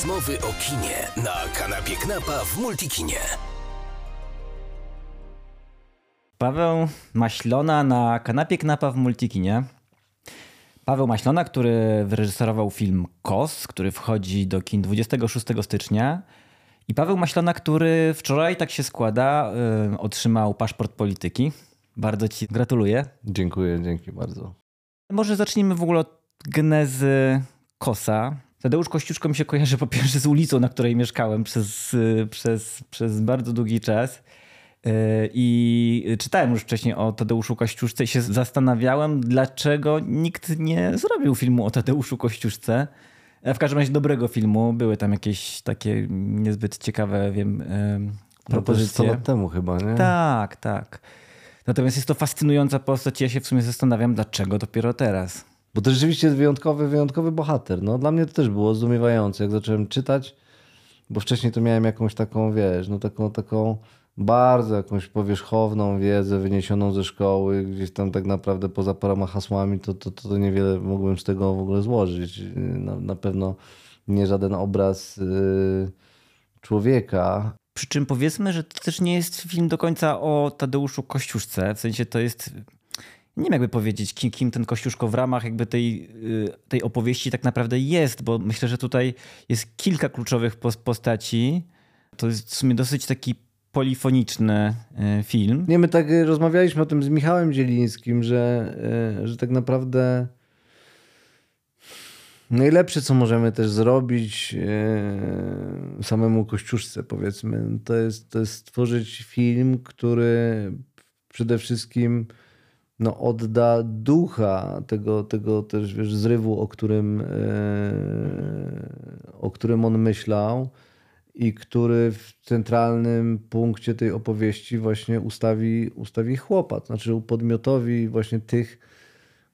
Rozmowy o kinie na kanapie Knapa w Multikinie. Paweł Maślona na kanapie Knapa w Multikinie. Paweł Maślona, który wyreżyserował film KOS, który wchodzi do kin 26 stycznia. I Paweł Maślona, który wczoraj, tak się składa, y, otrzymał paszport polityki. Bardzo ci gratuluję. Dziękuję, dzięki bardzo. Może zacznijmy w ogóle od genezy Kosa. Tadeusz Kościuszko mi się kojarzy po pierwsze z ulicą, na której mieszkałem przez, przez, przez bardzo długi czas. I czytałem już wcześniej o Tadeuszu Kościuszce i się zastanawiałem, dlaczego nikt nie zrobił filmu o Tadeuszu Kościuszce. W każdym razie dobrego filmu. Były tam jakieś takie niezbyt ciekawe, wiem, propozycje. No to lat temu chyba, nie? Tak, tak. Natomiast jest to fascynująca postać. Ja się w sumie zastanawiam, dlaczego dopiero teraz. Bo to rzeczywiście jest wyjątkowy, wyjątkowy bohater. No, dla mnie to też było zdumiewające, jak zacząłem czytać, bo wcześniej to miałem jakąś taką, wiesz, no taką, taką bardzo jakąś powierzchowną wiedzę wyniesioną ze szkoły, gdzieś tam tak naprawdę poza paroma hasłami, to, to, to niewiele mogłem z tego w ogóle złożyć. Na, na pewno nie żaden obraz yy, człowieka. Przy czym powiedzmy, że to też nie jest film do końca o Tadeuszu Kościuszce, w sensie to jest nie wiem jakby powiedzieć, kim, kim, ten Kościuszko w ramach jakby tej, y, tej opowieści tak naprawdę jest, bo myślę, że tutaj jest kilka kluczowych postaci. To jest w sumie dosyć taki polifoniczny y, film. Nie, my tak rozmawialiśmy o tym z Michałem Zielińskim, że, y, że tak naprawdę najlepsze, co możemy też zrobić samemu Kościuszce, powiedzmy, to jest, to jest stworzyć film, który przede wszystkim no, odda ducha tego, tego też wiesz, zrywu, o którym, e, o którym on myślał i który w centralnym punkcie tej opowieści właśnie ustawi, ustawi chłopak, znaczy upodmiotowi właśnie tych,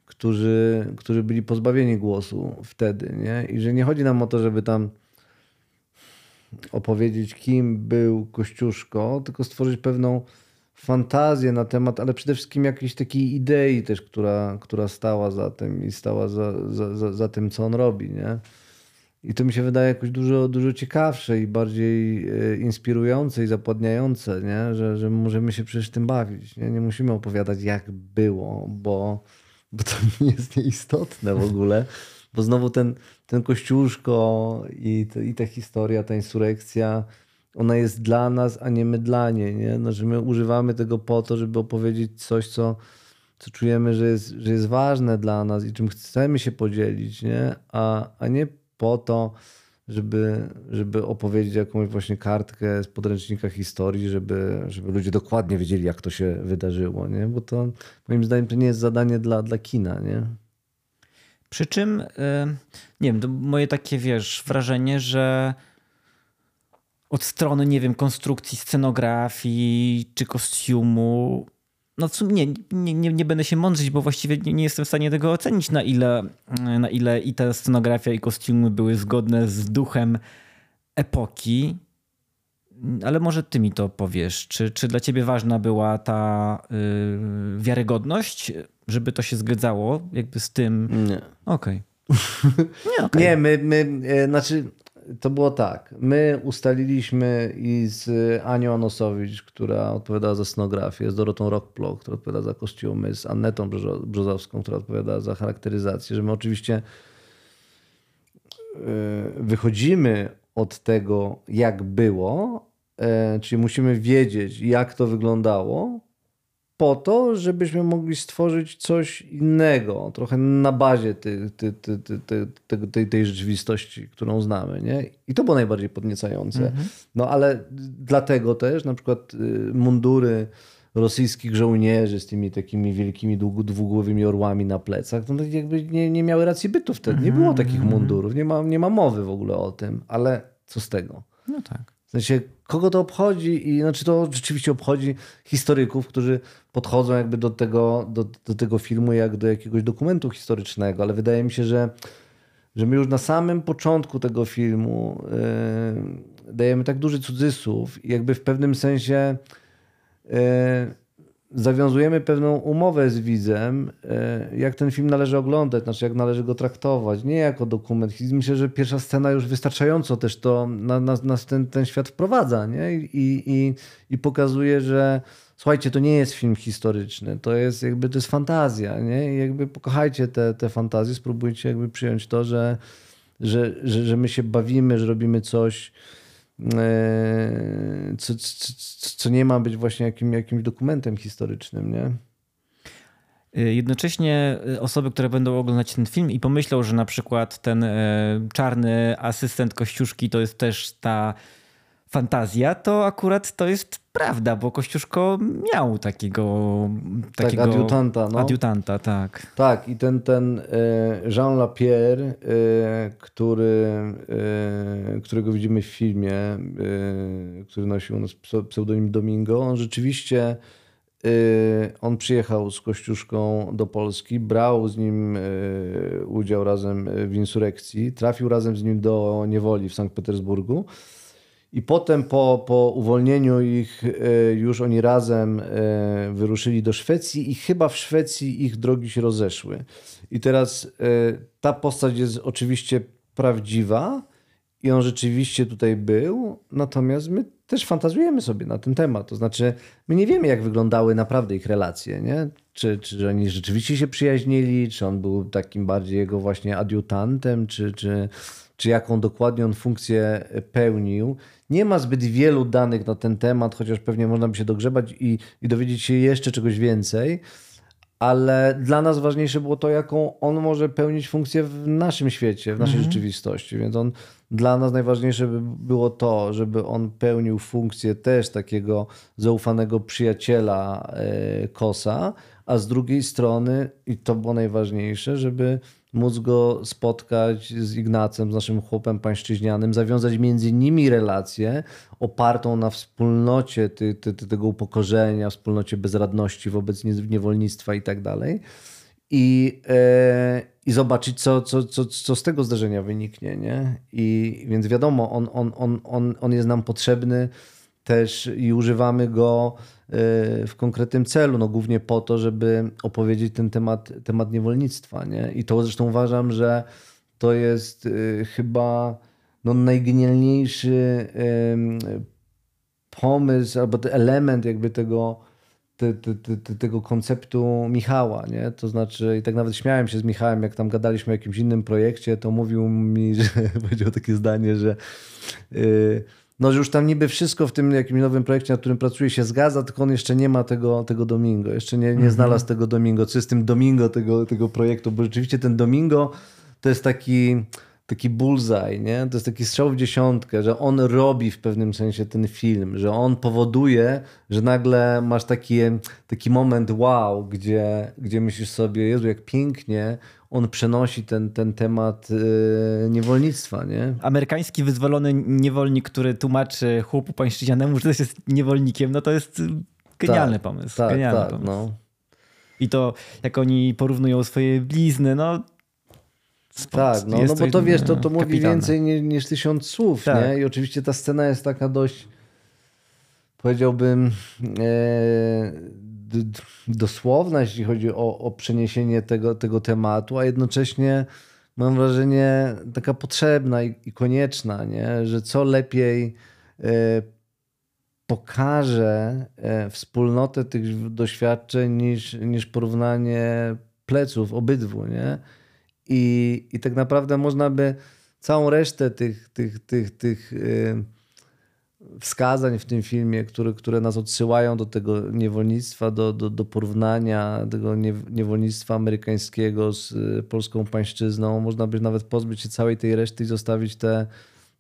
którzy, którzy byli pozbawieni głosu wtedy. Nie? I że nie chodzi nam o to, żeby tam opowiedzieć, kim był Kościuszko, tylko stworzyć pewną fantazję na temat, ale przede wszystkim jakiejś takiej idei też, która, która stała za tym i stała za, za, za, za tym, co on robi, nie? I to mi się wydaje jakoś dużo, dużo ciekawsze i bardziej e, inspirujące i zapładniające, nie? Że, że możemy się przecież tym bawić. Nie? nie musimy opowiadać, jak było, bo, bo to nie jest nieistotne w ogóle. Bo znowu ten, ten kościuszko i, to, i ta historia, ta insurekcja ona jest dla nas, a nie my dla niej. Nie? Znaczy my używamy tego po to, żeby opowiedzieć coś, co, co czujemy, że jest, że jest ważne dla nas i czym chcemy się podzielić, nie? A, a nie po to, żeby, żeby opowiedzieć jakąś właśnie kartkę z podręcznika historii, żeby, żeby ludzie dokładnie wiedzieli, jak to się wydarzyło, nie? Bo to moim zdaniem to nie jest zadanie dla, dla kina, nie? Przy czym, nie wiem, to moje takie, wiesz, wrażenie, że od strony, nie wiem, konstrukcji scenografii czy kostiumu. No sumie nie, nie, nie będę się mądrzyć, bo właściwie nie, nie, jestem w stanie tego ocenić, na ile, na ile i ta scenografia i kostiumy były zgodne z duchem epoki. Ale może ty mi to powiesz. Czy, czy dla ciebie ważna była ta yy, wiarygodność, żeby to się zgadzało jakby z tym? Nie. Okej. Okay. nie, okay. nie, my, my, e, znaczy to było tak. My ustaliliśmy i z Anią Anosowicz, która odpowiadała za scenografię, z Dorotą Rockplo, która odpowiada za kostiumy, z Annetą Brzozowską, która odpowiada za charakteryzację, że my oczywiście e, wychodzimy od tego, jak było, e, czyli musimy wiedzieć, jak to wyglądało, po to, żebyśmy mogli stworzyć coś innego, trochę na bazie tej, tej, tej, tej, tej rzeczywistości, którą znamy. Nie? I to było najbardziej podniecające. Mhm. No ale dlatego też na przykład y, mundury rosyjskich żołnierzy z tymi takimi wielkimi dwugłowymi orłami na plecach, no jakby nie, nie miały racji bytu wtedy. Nie było takich mhm. mundurów, nie ma, nie ma mowy w ogóle o tym, ale co z tego? No tak. W sensie, kogo to obchodzi i znaczy to rzeczywiście obchodzi historyków, którzy podchodzą jakby do tego, do, do tego filmu jak do jakiegoś dokumentu historycznego, ale wydaje mi się, że, że my już na samym początku tego filmu yy, dajemy tak duży cudzysłów i jakby w pewnym sensie yy, zawiązujemy pewną umowę z widzem, e, jak ten film należy oglądać, znaczy jak należy go traktować, nie jako dokument. Myślę, że pierwsza scena już wystarczająco też to na, na, nas ten, ten świat wprowadza nie? I, i, i pokazuje, że słuchajcie, to nie jest film historyczny, to jest jakby to jest fantazja, nie? I jakby pokochajcie te, te fantazje, spróbujcie jakby przyjąć to, że, że, że, że my się bawimy, że robimy coś, e, co, co, co nie ma być właśnie jakim, jakimś dokumentem historycznym, nie? Y, jednocześnie y, osoby, które będą oglądać ten film i pomyślą, że na przykład ten e, czarny asystent Kościuszki to jest też ta fantazja, to akurat to jest prawda, bo Kościuszko miał takiego, takiego tak, adiutanta. No. Adiutanta, tak. Tak, i ten, ten e, Jean Lapierre, e, który, e, którego widzimy w filmie, który nosił pseudonim Domingo, on rzeczywiście on przyjechał z Kościuszką do Polski, brał z nim udział razem w insurekcji, trafił razem z nim do niewoli w Sankt Petersburgu. I potem po, po uwolnieniu ich e, już oni razem e, wyruszyli do Szwecji i chyba w Szwecji ich drogi się rozeszły. I teraz e, ta postać jest oczywiście prawdziwa i on rzeczywiście tutaj był, natomiast my też fantazujemy sobie na ten temat. To znaczy, my nie wiemy, jak wyglądały naprawdę ich relacje, nie? Czy, czy oni rzeczywiście się przyjaźnili, czy on był takim bardziej jego właśnie adiutantem, czy, czy, czy jaką dokładnie on funkcję pełnił. Nie ma zbyt wielu danych na ten temat, chociaż pewnie można by się dogrzebać i, i dowiedzieć się jeszcze czegoś więcej. Ale dla nas ważniejsze było to, jaką on może pełnić funkcję w naszym świecie, w naszej mhm. rzeczywistości. Więc on, dla nas najważniejsze by było to, żeby on pełnił funkcję też takiego zaufanego przyjaciela e, Kosa, a z drugiej strony, i to było najważniejsze, żeby móc go spotkać z Ignacem, z naszym chłopem pańszczyźnianym, zawiązać między nimi relację opartą na wspólnocie ty, ty, ty, tego upokorzenia, wspólnocie bezradności wobec niewolnictwa i tak dalej. I, e, i zobaczyć, co, co, co, co z tego zdarzenia wyniknie. Nie? I więc wiadomo, on, on, on, on, on jest nam potrzebny też i używamy go w konkretnym celu, no głównie po to, żeby opowiedzieć ten temat, temat niewolnictwa. Nie? I to zresztą uważam, że to jest y, chyba no, najgenialniejszy pomysł albo element jakby tego, te, te, te, tego konceptu Michała, nie? To znaczy, i tak nawet śmiałem się z Michałem, jak tam gadaliśmy o jakimś innym projekcie, to mówił mi, że powiedział takie zdanie, że yy, no, że już tam niby wszystko w tym jakimś nowym projekcie, nad którym pracuje się zgadza, tylko on jeszcze nie ma tego, tego Domingo. Jeszcze nie, nie mhm. znalazł tego Domingo. Co jest tym Domingo tego, tego projektu? Bo rzeczywiście ten Domingo to jest taki, taki bullseye, nie? To jest taki strzał w dziesiątkę, że on robi w pewnym sensie ten film, że on powoduje, że nagle masz taki, taki moment wow, gdzie, gdzie myślisz sobie, Jezu, jak pięknie on przenosi ten, ten temat yy, niewolnictwa. Nie? Amerykański wyzwolony niewolnik, który tłumaczy chłopu pańszczyźnianemu, że też jest niewolnikiem, no to jest genialny tak, pomysł. Tak, genialny tak, pomysł. No. I to, jak oni porównują swoje blizny, no tak, no, no bo to wiesz, to, to mówi więcej niż, niż tysiąc słów, tak. nie? I oczywiście ta scena jest taka dość, powiedziałbym, e, dosłowna, jeśli chodzi o, o przeniesienie tego, tego tematu, a jednocześnie mam wrażenie taka potrzebna i, i konieczna, nie? że co lepiej e, pokaże e, wspólnotę tych doświadczeń niż, niż porównanie pleców obydwu. Nie? I, I tak naprawdę można by całą resztę tych, tych, tych, tych yy, wskazań w tym filmie, które, które nas odsyłają do tego niewolnictwa, do, do, do porównania tego niewolnictwa amerykańskiego z y, polską pańszczyzną. Można by nawet pozbyć się całej tej reszty i zostawić tę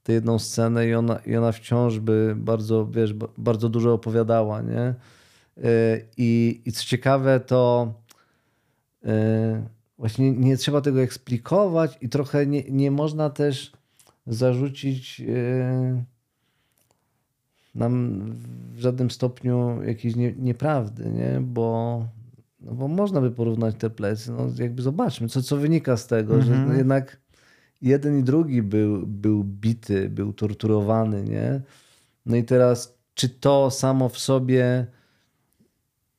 jedną scenę i ona, i ona wciąż by bardzo, wiesz, bardzo dużo opowiadała, nie? Y, I, i co ciekawe, to y, właśnie nie trzeba tego eksplikować i trochę nie, nie można też zarzucić nam w żadnym stopniu jakiejś nie, nieprawdy, nie? Bo, no bo można by porównać te plecy. No jakby zobaczmy, co, co wynika z tego, że mhm. jednak jeden i drugi był, był bity, był torturowany, nie? No i teraz, czy to samo w sobie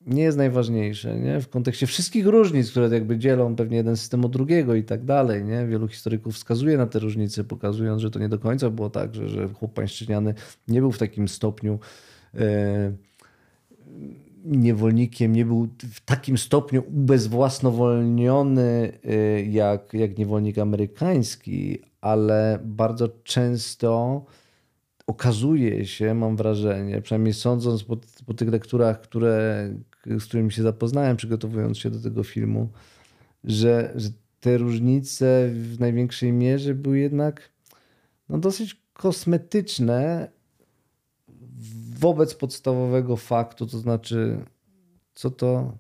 nie jest najważniejsze, nie? W kontekście wszystkich różnic, które jakby dzielą pewnie jeden system od drugiego i tak dalej, nie? Wielu historyków wskazuje na te różnice, pokazując, że to nie do końca było tak, że, że chłop pańszczyźniany nie był w takim stopniu e, niewolnikiem, nie był w takim stopniu ubezwłasnowolniony e, jak, jak niewolnik amerykański, ale bardzo często okazuje się, mam wrażenie, przynajmniej sądząc po, po tych lekturach, które, z którymi się zapoznałem, przygotowując się do tego filmu, że, że te różnice w największej mierze były jednak no, dosyć kosmetyczne wobec podstawowego faktu, to znaczy, co to,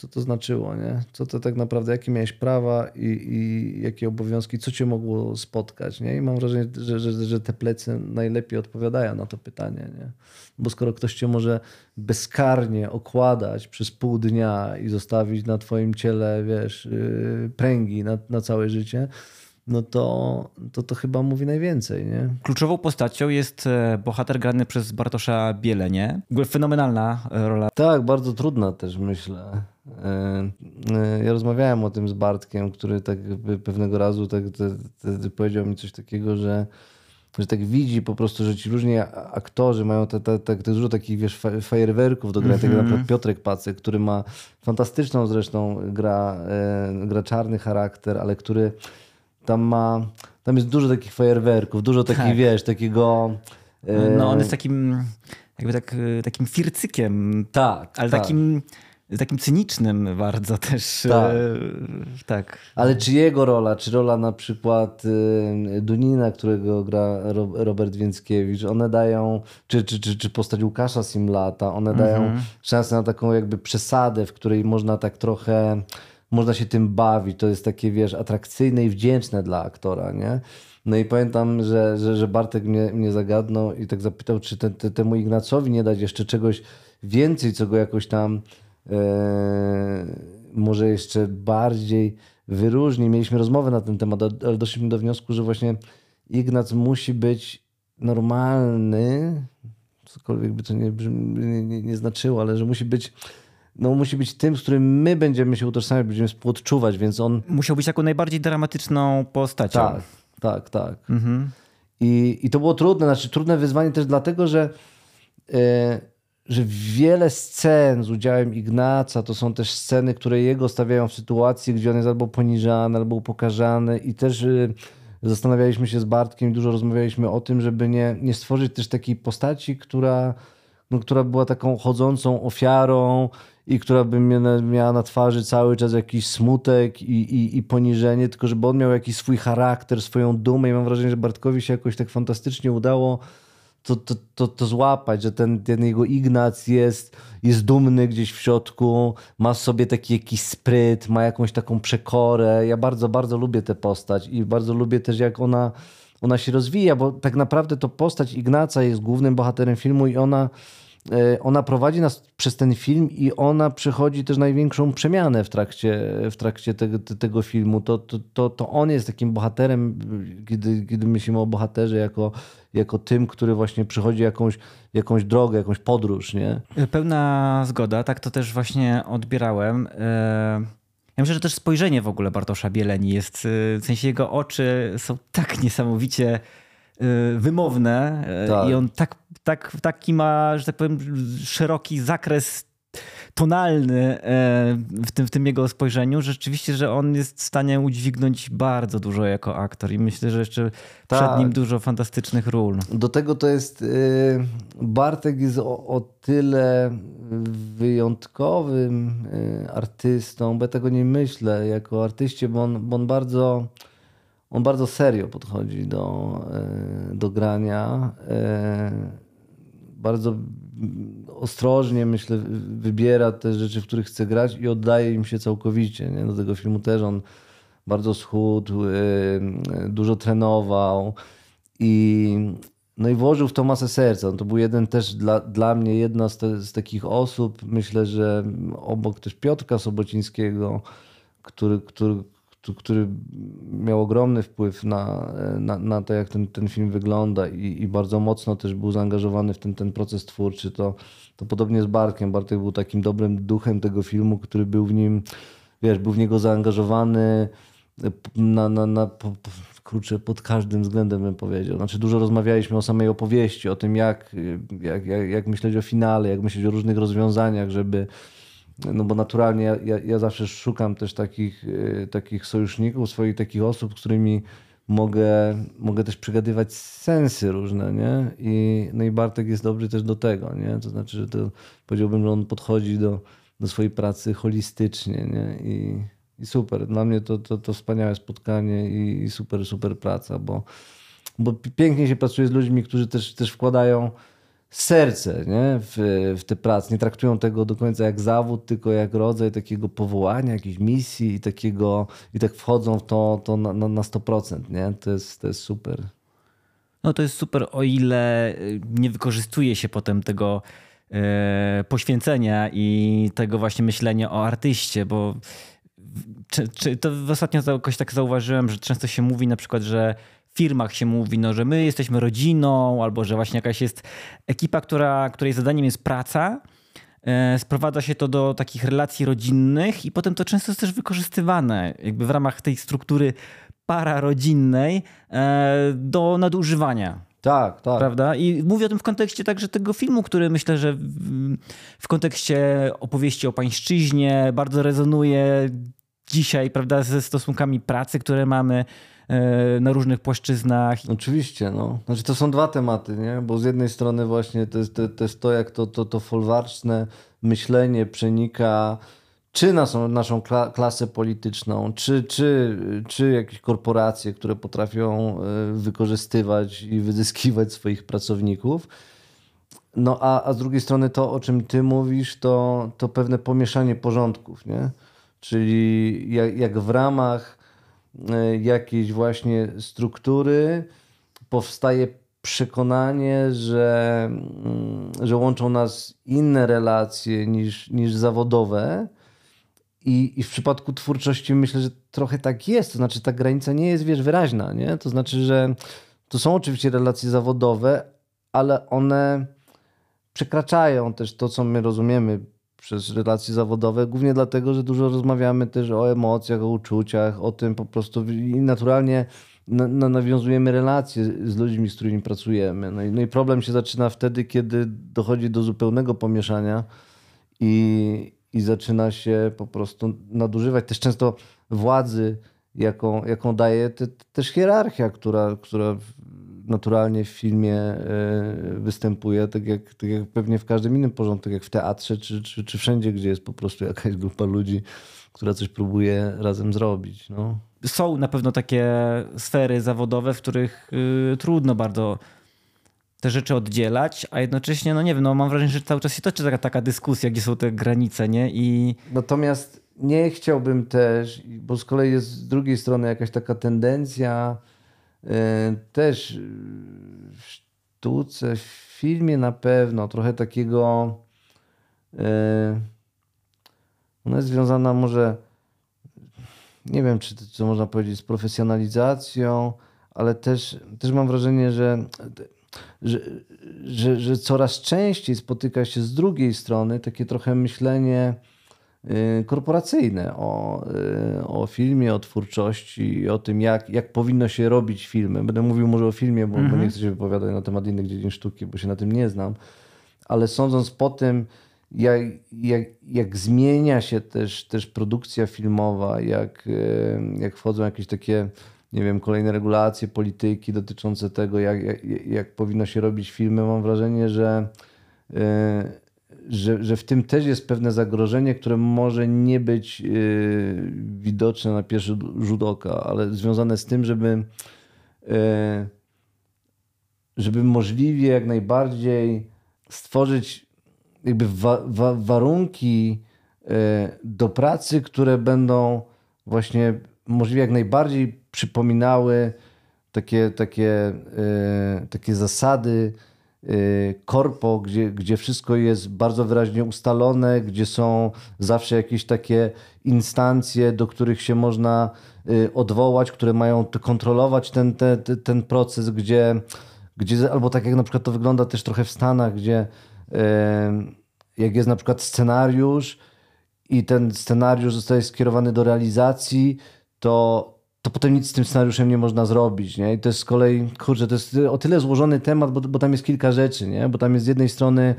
co to znaczyło, nie? Co to tak naprawdę, jakie miałeś prawa i, i jakie obowiązki, co cię mogło spotkać, nie? I mam wrażenie, że, że, że te plecy najlepiej odpowiadają na to pytanie, nie? Bo skoro ktoś cię może bezkarnie okładać przez pół dnia i zostawić na twoim ciele, wiesz, yy, pręgi na, na całe życie, no to, to to chyba mówi najwięcej, nie? Kluczową postacią jest e, bohater grany przez Bartosza Bielenie. W ogóle fenomenalna e, rola. Tak, bardzo trudna też myślę. E, ja rozmawiałem o tym z Bartkiem, który tak pewnego razu tak, te, te, powiedział mi coś takiego, że, że tak widzi po prostu, że ci różni aktorzy mają te, te, te, te dużo takich wiesz, fajerwerków do grania. Mm -hmm. Tak na przykład Piotrek Pacek, który ma fantastyczną zresztą gra, gra czarny charakter, ale który tam ma, tam jest dużo takich fajerwerków, dużo takich, tak. wiesz, takiego... E... No on jest takim, jakby tak, takim fircykiem. Tak, Ale tak. takim takim cynicznym bardzo też. Tak. E, tak. Ale czy jego rola, czy rola na przykład e, Dunina, którego gra Robert Więckiewicz, one dają, czy, czy, czy, czy postać Łukasza Simlata, one dają mhm. szansę na taką jakby przesadę, w której można tak trochę można się tym bawić. To jest takie, wiesz, atrakcyjne i wdzięczne dla aktora, nie? No i pamiętam, że, że, że Bartek mnie, mnie zagadnął i tak zapytał, czy te, te, temu Ignacowi nie dać jeszcze czegoś więcej, co go jakoś tam e, może jeszcze bardziej wyróżni. Mieliśmy rozmowę na ten temat, ale doszliśmy do wniosku, że właśnie Ignac musi być normalny, cokolwiek by to nie, nie, nie, nie znaczyło, ale że musi być no, musi być tym, z którym my będziemy się utożsamiać, będziemy współodczuwać, więc on... Musiał być taką najbardziej dramatyczną postacią. Tak, tak, tak. Mhm. I, I to było trudne, znaczy trudne wyzwanie też dlatego, że, yy, że wiele scen z udziałem Ignaca to są też sceny, które jego stawiają w sytuacji, gdzie on jest albo poniżany, albo upokarzany i też... Yy, zastanawialiśmy się z Bartkiem, dużo rozmawialiśmy o tym, żeby nie, nie stworzyć też takiej postaci, która, no, która była taką chodzącą ofiarą, i która by miała na twarzy cały czas jakiś smutek i, i, i poniżenie, tylko żeby on miał jakiś swój charakter, swoją dumę i mam wrażenie, że Bartkowi się jakoś tak fantastycznie udało to, to, to, to złapać, że ten, ten jego Ignac jest, jest dumny gdzieś w środku, ma sobie taki jakiś spryt, ma jakąś taką przekorę. Ja bardzo, bardzo lubię tę postać i bardzo lubię też jak ona, ona się rozwija, bo tak naprawdę to postać Ignaca jest głównym bohaterem filmu i ona ona prowadzi nas przez ten film i ona przechodzi też największą przemianę w trakcie, w trakcie tego, tego filmu. To, to, to, to on jest takim bohaterem, kiedy, kiedy myślimy o bohaterze jako, jako tym, który właśnie przychodzi jakąś, jakąś drogę, jakąś podróż. Nie? Pełna zgoda, tak to też właśnie odbierałem. E, ja myślę, że też spojrzenie w ogóle Bartosza Bieleni jest, e, w sensie jego oczy są tak niesamowicie wymowne tak. i on tak tak, taki ma, że tak powiem, szeroki zakres tonalny e, w tym, w tym jego spojrzeniu, że rzeczywiście, że on jest w stanie udźwignąć bardzo dużo jako aktor i myślę, że jeszcze tak. przed nim dużo fantastycznych ról. Do tego to jest y, Bartek jest o, o tyle wyjątkowym y, artystą, bo ja tego nie myślę jako artyście, bo on, bo on bardzo on bardzo serio podchodzi do, y, do grania bardzo ostrożnie, myślę, wybiera te rzeczy, w których chce grać i oddaje im się całkowicie. Nie? Do tego filmu też on bardzo schudł, yy, dużo trenował i no i włożył w to masę serca. To był jeden też dla, dla mnie jedna z, te, z takich osób, myślę, że obok też Piotrka Sobocińskiego, który, który, który miał ogromny wpływ na, na, na to, jak ten, ten film wygląda i, i bardzo mocno też był zaangażowany w ten, ten proces twórczy, to, to podobnie z Bartkiem. Bartek był takim dobrym duchem tego filmu, który był w nim, wiesz, był w niego zaangażowany na, na, na kurczę, pod każdym względem bym powiedział. Znaczy dużo rozmawialiśmy o samej opowieści, o tym jak, jak, jak, jak myśleć o finale, jak myśleć o różnych rozwiązaniach, żeby no bo naturalnie ja, ja, zawsze szukam też takich, y, takich sojuszników, swoich takich osób, z którymi mogę, mogę też przegadywać sensy różne, nie? I, no i Bartek jest dobry też do tego, nie? To znaczy, że to powiedziałbym, że on podchodzi do, do swojej pracy holistycznie, nie? I, i super. Dla mnie to, to, to wspaniałe spotkanie i, i super, super praca, bo, bo pięknie się pracuje z ludźmi, którzy też, też wkładają serce nie? W, w tę pracę. Nie traktują tego do końca jak zawód, tylko jak rodzaj takiego powołania, jakiejś misji i takiego, i tak wchodzą w to, to na, na, na 100%. Nie? To, jest, to jest super. No to jest super, o ile y, nie wykorzystuje się potem tego e, poświęcenia i tego właśnie myślenia o artyście, bo czy, czy to ostatnio jakoś tak zauważyłem, że często się mówi na przykład, że firmach się mówi, no, że my jesteśmy rodziną, albo że właśnie jakaś jest ekipa, która, której zadaniem jest praca. E, sprowadza się to do takich relacji rodzinnych i potem to często jest też wykorzystywane jakby w ramach tej struktury pararodzinnej e, do nadużywania. Tak, tak. Prawda? I mówię o tym w kontekście także tego filmu, który myślę, że w, w kontekście opowieści o pańszczyźnie bardzo rezonuje dzisiaj, prawda, ze stosunkami pracy, które mamy na różnych płaszczyznach. Oczywiście, no. Znaczy to są dwa tematy, nie? Bo z jednej strony właśnie to jest to, to, jest to jak to, to, to folwarczne myślenie przenika czy naszą, naszą klasę polityczną, czy, czy, czy jakieś korporacje, które potrafią e, wykorzystywać i wyzyskiwać swoich pracowników. No a, a z drugiej strony to, o czym ty mówisz, to, to pewne pomieszanie porządków, nie? Czyli jak, jak w ramach e, jakiejś właśnie struktury powstaje przekonanie, że, mm, że łączą nas inne relacje niż, niż zawodowe. I, I w przypadku twórczości myślę, że trochę tak jest. To znaczy, ta granica nie jest, wiesz, wyraźna. Nie? To znaczy, że to są oczywiście relacje zawodowe, ale one przekraczają też to, co my rozumiemy przez relacje zawodowe, głównie dlatego, że dużo rozmawiamy też o emocjach, o uczuciach, o tym po prostu i naturalnie na, na, nawiązujemy relacje z ludźmi, z którymi pracujemy. No i, no i problem się zaczyna wtedy, kiedy dochodzi do zupełnego pomieszania i, i zaczyna się po prostu nadużywać też często władzy, jaką, jaką daje te, też hierarchia, która, która naturalnie w filmie e, występuje, tak jak, tak jak pewnie w każdym innym porządku, tak jak w teatrze, czy, czy, czy wszędzie, gdzie jest po prostu jakaś grupa ludzi, która coś próbuje razem zrobić. No. Są na pewno takie sfery zawodowe, w których y, trudno bardzo te rzeczy oddzielać, a jednocześnie, no nie wiem, no mam wrażenie, że cały czas się toczy taka, taka dyskusja, gdzie są te granice, nie? I... Natomiast nie chciałbym też, bo z kolei jest z drugiej strony jakaś taka tendencja też w sztuce, w filmie na pewno trochę takiego. E, ona jest związana może, nie wiem, czy co można powiedzieć, z profesjonalizacją, ale też, też mam wrażenie, że, że, że, że coraz częściej spotyka się z drugiej strony takie trochę myślenie korporacyjne o, y, o filmie, o twórczości, o tym, jak, jak powinno się robić filmy. Będę mówił może o filmie, bo, mm -hmm. bo nie mhm. chcę się wypowiadać na temat innych dziedzin sztuki, bo się na tym nie znam, ale sądząc po tym, jak, jak, jak zmienia się też, też produkcja filmowa, jak, y, jak wchodzą jakieś takie, nie wiem, kolejne regulacje, polityki dotyczące tego, jak, jak, jak powinno się robić filmy, mam wrażenie, że że, że w tym też jest pewne zagrożenie, które może nie być yy, widoczne na pierwszy rzut oka, ale związane z tym, żeby, yy, żeby możliwie jak najbardziej stworzyć jakby wa wa warunki yy, do pracy, które będą właśnie możliwie jak najbardziej przypominały takie, takie, takie zasady y, korpo, gdzie, gdzie wszystko jest bardzo wyraźnie ustalone, gdzie są zawsze jakieś takie instancje, do których się można y, odwołać, które mają kontrolować ten, ten, ten proces, gdzie, gdzie, albo tak jak na przykład to wygląda też trochę w Stanach, gdzie jak jest na przykład scenariusz i ten scenariusz zostaje skierowany do realizacji, to to potem nic z tym scenariuszem nie można zrobić, nie? I to jest z kolei, kurczę, to jest o tyle złożony temat, bo, bo tam jest kilka rzeczy, nie? Bo tam jest z jednej strony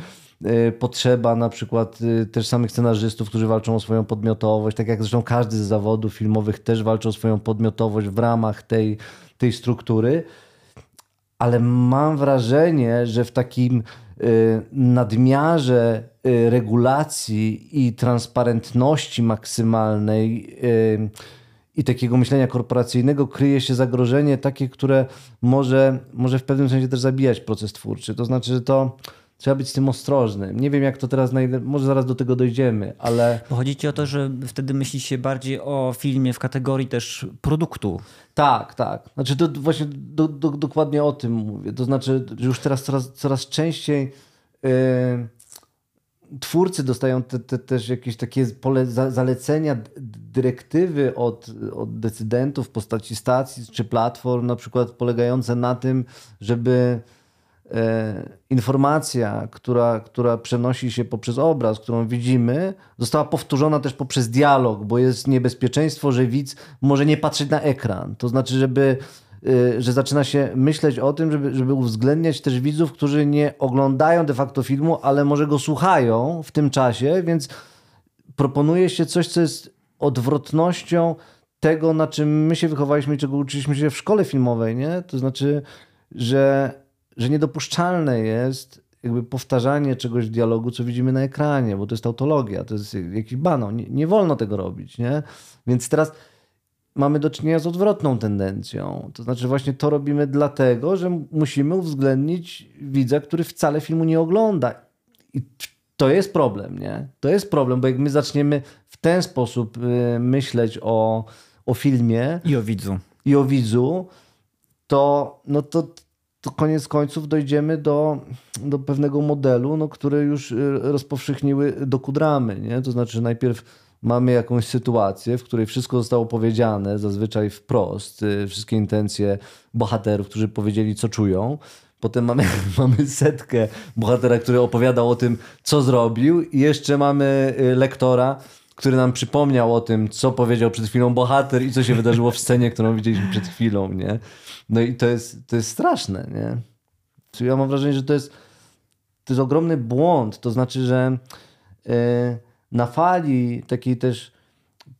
y, potrzeba na przykład y, też samych scenarzystów, którzy walczą o swoją podmiotowość, tak jak zresztą każdy z zawodów filmowych też walczy o swoją podmiotowość w ramach tej, tej struktury, ale mam wrażenie, że w takim y, nadmiarze regulacji i transparentności maksymalnej i takiego myślenia korporacyjnego kryje się zagrożenie takie, które może, może w pewnym sensie też zabijać proces twórczy. To znaczy, że to trzeba być z tym ostrożnym. Nie wiem, jak to teraz, może zaraz do tego dojdziemy, ale... Bo chodzi ci o to, że wtedy myśli się bardziej o filmie w kategorii też produktu. Tak, tak. Znaczy to właśnie do, do, dokładnie o tym mówię. To znaczy, że już teraz coraz, coraz częściej... Yy twórcy dostają te, te, też jakieś takie pole, zalecenia, dyrektywy od, od decydentów w postaci stacji czy platform, na przykład polegające na tym, żeby e, informacja, która, która przenosi się poprzez obraz, którą widzimy, została powtórzona też poprzez dialog, bo jest niebezpieczeństwo, że widz może nie patrzeć na ekran. To znaczy, żeby że zaczyna się myśleć o tym, żeby, żeby uwzględniać też widzów, którzy nie oglądają de facto filmu, ale może go słuchają w tym czasie, więc proponuje się coś, co jest odwrotnością tego, na czym my się wychowaliśmy i czego uczyliśmy się w szkole filmowej, nie? To znaczy, że, że niedopuszczalne jest jakby powtarzanie czegoś w dialogu, co widzimy na ekranie, bo to jest tautologia, to jest jakiś bano. Nie, nie wolno tego robić, nie? Więc teraz mamy do czynienia z odwrotną tendencją. To znaczy, właśnie to robimy dlatego, że musimy uwzględnić widza, który wcale filmu nie ogląda. I to jest problem, nie? To jest problem, bo jak my zaczniemy w ten sposób y, myśleć o, o filmie i o widzu, i o widzu to, no to, to koniec końców dojdziemy do, do pewnego modelu, no, który już y, rozpowszechniły dokudramy. Nie? To znaczy, najpierw mamy jakąś sytuację, w której wszystko zostało powiedziane, zazwyczaj wprost, y, wszystkie intencje bohaterów, którzy powiedzieli, co czują. Potem mamy, mamy setkę bohatera, który opowiadał o tym, co zrobił, i jeszcze mamy y, lektora, który nam przypomniał o tym, co powiedział przed chwilą bohater i co się wydarzyło w scenie, którą widzieliśmy przed chwilą, nie? No i to jest, to jest straszne, nie? Ja mam wrażenie, że to jest, to jest ogromny błąd. To znaczy, że yy, na fali takiej też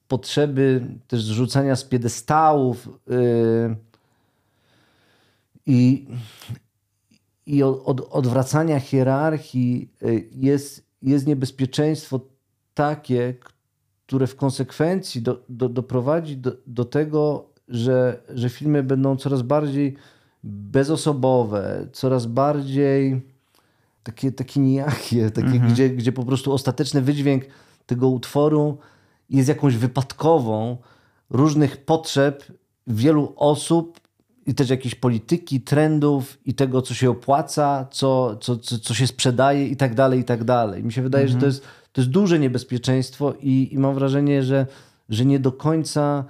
potrzeby też zrzucania z piedestałów yy, i, i od, odwracania hierarchii yy, jest, jest niebezpieczeństwo takie, które w konsekwencji do, do, doprowadzi do, do tego, że, że filmy będą coraz bardziej bezosobowe, coraz bardziej takie, takie nijakie, takie, mhm. gdzie, gdzie po prostu ostateczny wydźwięk tego utworu jest jakąś wypadkową różnych potrzeb wielu osób i też jakiejś polityki, trendów i tego, co się opłaca, co, co, co, co się sprzedaje i tak dalej, i tak dalej. Mi się wydaje, mhm. że to mhm. jest, to jest duże niebezpieczeństwo i, i mam wrażenie, że, że nie do końca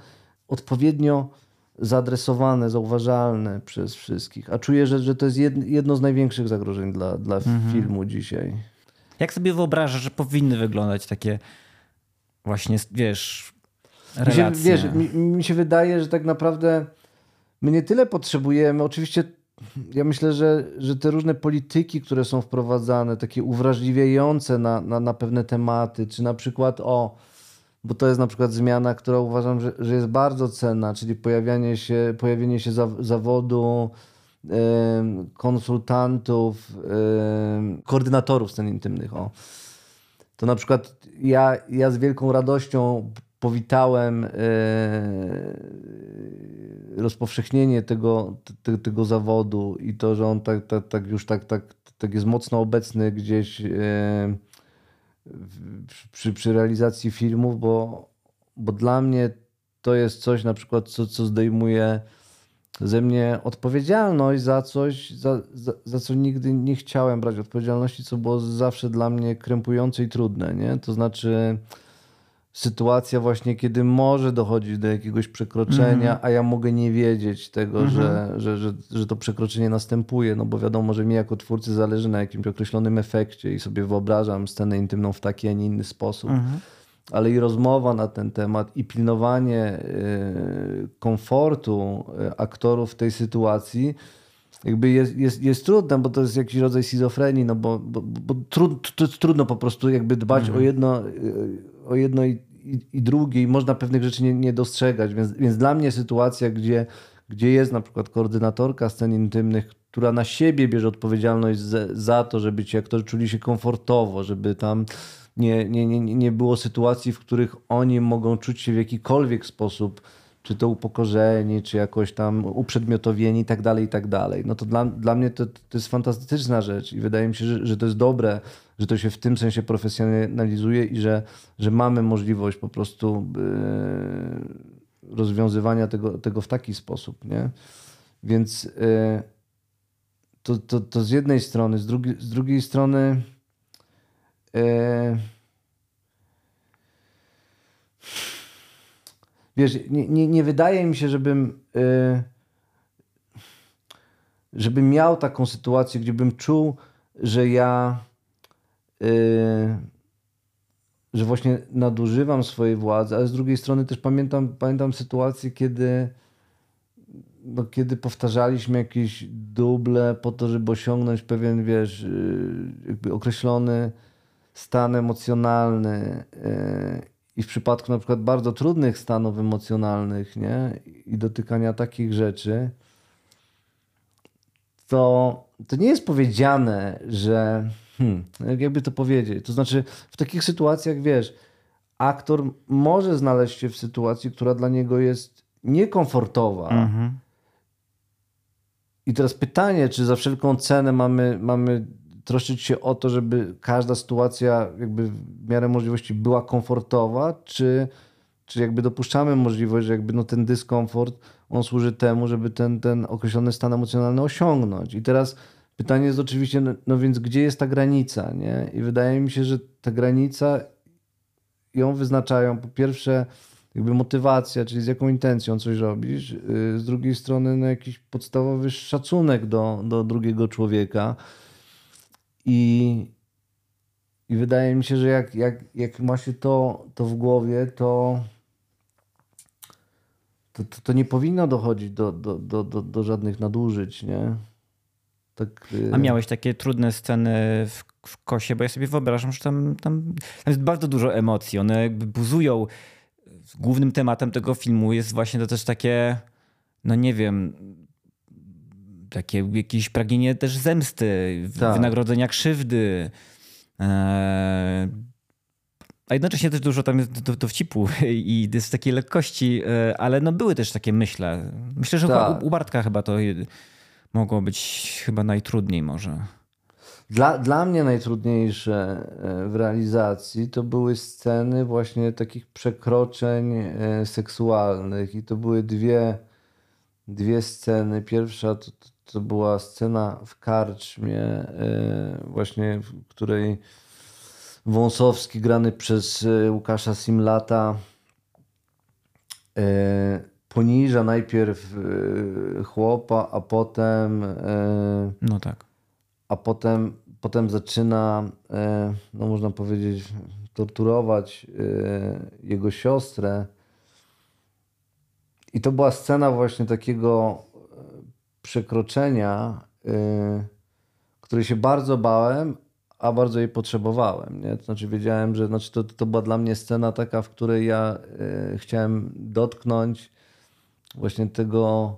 odpowiednio zaadresowane, zauważalne przez wszystkich. A czuję, że, że to jest jedno z największych zagrożeń dla, dla mhm. filmu dzisiaj. Jak sobie wyobrażasz, że powinny wyglądać takie właśnie, wiesz, relacje? Mi się, wiesz, mi, mi się wydaje, że tak naprawdę my nie tyle potrzebujemy, oczywiście ja myślę, że, że te różne polityki, które są wprowadzane, takie uwrażliwiające na, na, na pewne tematy, czy na przykład o bo to jest na przykład zmiana, która uważam, że, że jest bardzo cenna, czyli pojawianie się, pojawienie się za, zawodu konsultantów, koordynatorów scen intymnych. O. To na przykład ja, ja z wielką radością powitałem y, rozpowszechnienie tego, te, tego zawodu i to, że on tak, tak, tak już tak, tak, tak jest mocno obecny gdzieś przy, przy realizacji filmów, bo, bo dla mnie to jest coś na przykład, co, co zdejmuje ze mnie odpowiedzialność za coś, za, za, za, co nigdy nie chciałem brać odpowiedzialności, co było zawsze dla mnie krępujące i trudne. Nie? To znaczy sytuacja właśnie, kiedy może dochodzić do jakiegoś przekroczenia, mm. a ja mogę nie wiedzieć tego, mm -hmm. że, że, że, że to przekroczenie następuje, no bo wiadomo, że mi jako twórcy zależy na jakimś określonym efekcie i sobie wyobrażam scenę intymną w taki, a nie inny sposób. Mm -hmm. Ale i rozmowa na ten temat, i pilnowanie y, komfortu y, aktorów w tej sytuacji, jakby jest, jest, jest trudne, bo to jest jakiś rodzaj schizofrenii, no bo, bo, bo trud, trudno po prostu jakby dbać -hmm. o jedno y, o jedno i, i, i drugie i można pewnych rzeczy nie, nie dostrzegać. Więc, więc dla mnie sytuacja, gdzie, gdzie jest na przykład koordynatorka scen intymnych, która na siebie bierze odpowiedzialność za, za to, żeby ci aktorzy czuli się komfortowo, żeby tam nie, nie, nie, nie było sytuacji, w których oni mogą czuć się w jakikolwiek sposób czy to upokorzeni, czy jakoś tam uprzedmiotowieni i tak dalej, i tak dalej. No to dla, dla mnie to, to jest fantastyczna rzecz i wydaje mi się, że, że to jest dobre, że to się w tym sensie profesjonalizuje i że, że mamy możliwość po prostu yy, rozwiązywania tego, tego w taki sposób, nie? Więc yy, to, to, to z jednej strony, z, drugi, z drugiej strony yy, wiesz, nie, nie, nie wydaje mi się, żebym yy, żebym miał taką sytuację, gdzie bym czuł, że ja yy, że właśnie nadużywam swojej władzy, ale z drugiej strony też pamiętam, pamiętam sytuację, kiedy no, kiedy powtarzaliśmy jakieś duble po to, żeby osiągnąć pewien, wiesz, yy, jakby określony stan emocjonalny yy, i w przypadku na przykład bardzo trudnych stanów emocjonalnych nie? i dotykania takich rzeczy, to, to nie jest powiedziane, że hmm, jakby to powiedzieć. To znaczy, w takich sytuacjach wiesz, aktor może znaleźć się w sytuacji, która dla niego jest niekomfortowa. Mhm. I teraz pytanie, czy za wszelką cenę mamy, mamy troszczyć się o to, żeby każda sytuacja jakby w miarę możliwości była komfortowa, czy, czy jakby dopuszczamy możliwość, że jakby no ten dyskomfort, on służy temu, żeby ten, ten określony stan emocjonalny osiągnąć. I teraz pytanie jest oczywiście, no, no więc gdzie jest ta granica, nie? I wydaje mi się, że ta granica ją wyznaczają po pierwsze jakby motywacja, czyli z jaką intencją coś robisz, y, z drugiej strony no, jakiś podstawowy szacunek do, do drugiego człowieka, i, i wydaje mi się, że jak, jak, jak ma się to, to w głowie, to, to, to, to nie powinno dochodzić do, do, do, do, do żadnych nadużyć, nie? Tak, A miałeś takie trudne sceny w, w kosie, bo ja sobie wyobrażam, że tam, tam, tam jest bardzo dużo emocji. One jakby buzują. Głównym tematem tego filmu jest właśnie to też takie, no nie wiem, takie jakieś pragnienie też zemsty, tak. wynagrodzenia krzywdy. E, a jednocześnie też dużo tam jest do, dowcipu i jest takiej lekkości, e, ale no były też takie myśle. Myślę, że tak. u, u Bartka chyba to mogło być chyba najtrudniej może. Dla, dla mnie najtrudniejsze e, w realizacji to były sceny właśnie takich przekroczeń seksualnych i to były dwie, dwie sceny. Pierwsza to, to była scena w karczmie, e, właśnie w której Wąsowski grany przez e, Łukasza Simlata e, poniża najpierw chłopa, a potem no tak. A potem, potem zaczyna, no można powiedzieć, torturować jego siostrę. I to była scena właśnie takiego przekroczenia, yy, której się bardzo bałem, a bardzo jej potrzebowałem. Nie? To znaczy wiedziałem, że znaczy to, to była dla mnie scena taka, w której ja yy, chciałem dotknąć właśnie tego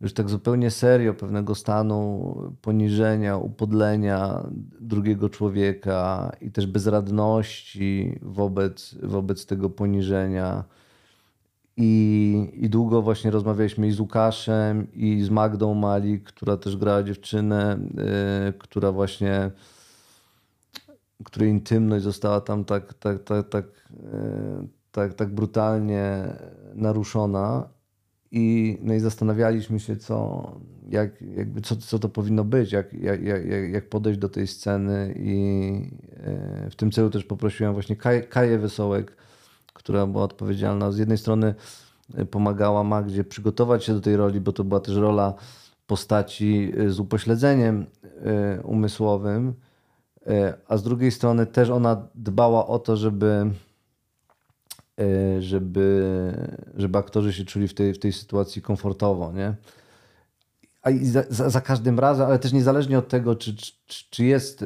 już tak zupełnie serio pewnego stanu poniżenia, upodlenia drugiego człowieka i też bezradności wobec, wobec tego poniżenia i, I długo właśnie rozmawialiśmy i z Łukaszem, i z Magdą Mali, która też grała dziewczynę, yy, która właśnie, której intymność została tam tak, tak, tak, tak, yy, tak, tak brutalnie naruszona. i, no i zastanawialiśmy się, co, jak, jakby co, co to powinno być, jak, jak, jak, jak podejść do tej sceny i e, w tym celu też poprosiłem właśnie Kaj, Kaję Wesołek, która była odpowiedzialna. Z jednej strony e, pomagała Magdzie przygotować się do tej roli, bo to była też rola postaci e, z upośledzeniem umysłowym, a z drugiej strony też ona dbała o to, żeby żeby, żeby aktorzy się czuli w tej, w tej sytuacji komfortowo, nie? A za, za, każdym razem, ale też niezależnie od tego, czy, czy, czy jest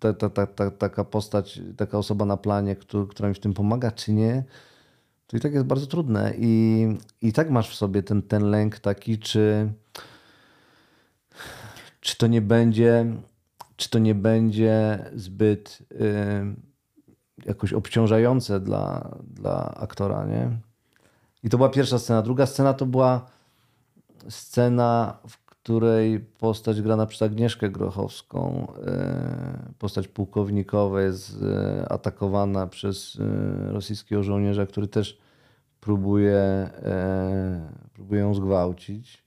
ta, ta, ta, ta, taka postać, taka osoba na planie, która mi w tym pomaga, czy nie, to i tak jest bardzo trudne. I, i tak masz w sobie ten, ten lęk taki, czy, czy to nie będzie, czy to nie będzie zbyt y, jakoś obciążające dla, dla aktora, nie? I to była pierwsza scena. Druga scena to była scena, w której postać grana przez Agnieszkę Grochowską, e, postać pułkownikowa jest e, atakowana przez e, rosyjskiego żołnierza, który też próbuje, próbuje ją zgwałcić.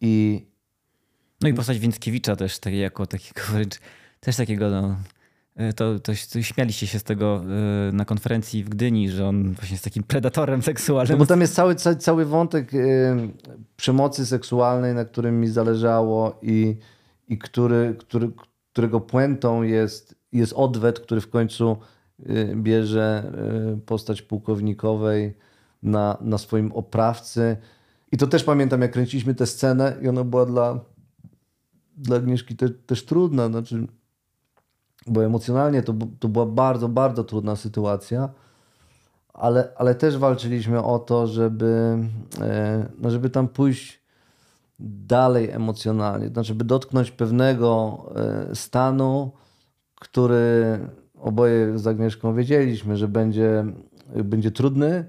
I no i postać Więckiewicza też tak, jako takiego wręcz, też takiego no, to, to, to śmialiście się z tego e, na konferencji w Gdyni, że on właśnie jest takim predatorem seksualnym. No bo tam jest cały, cały, cały wątek e, przemocy seksualnej, na którym mi zależało i, i który, który, którego puentą jest, jest odwet, który w końcu bierze postać pułkownikowej na, na swoim oprawcy. I to też pamiętam, jak kręciliśmy tę scenę i ona była dla, dla Agnieszki te, też trudna. Znaczy, bo emocjonalnie to, to była bardzo, bardzo trudna sytuacja, ale, ale też walczyliśmy o to, żeby, e, no żeby tam pójść dalej emocjonalnie, znaczy, żeby dotknąć pewnego e, stanu, który oboje z Agnieszką wiedzieliśmy, że będzie, będzie trudny,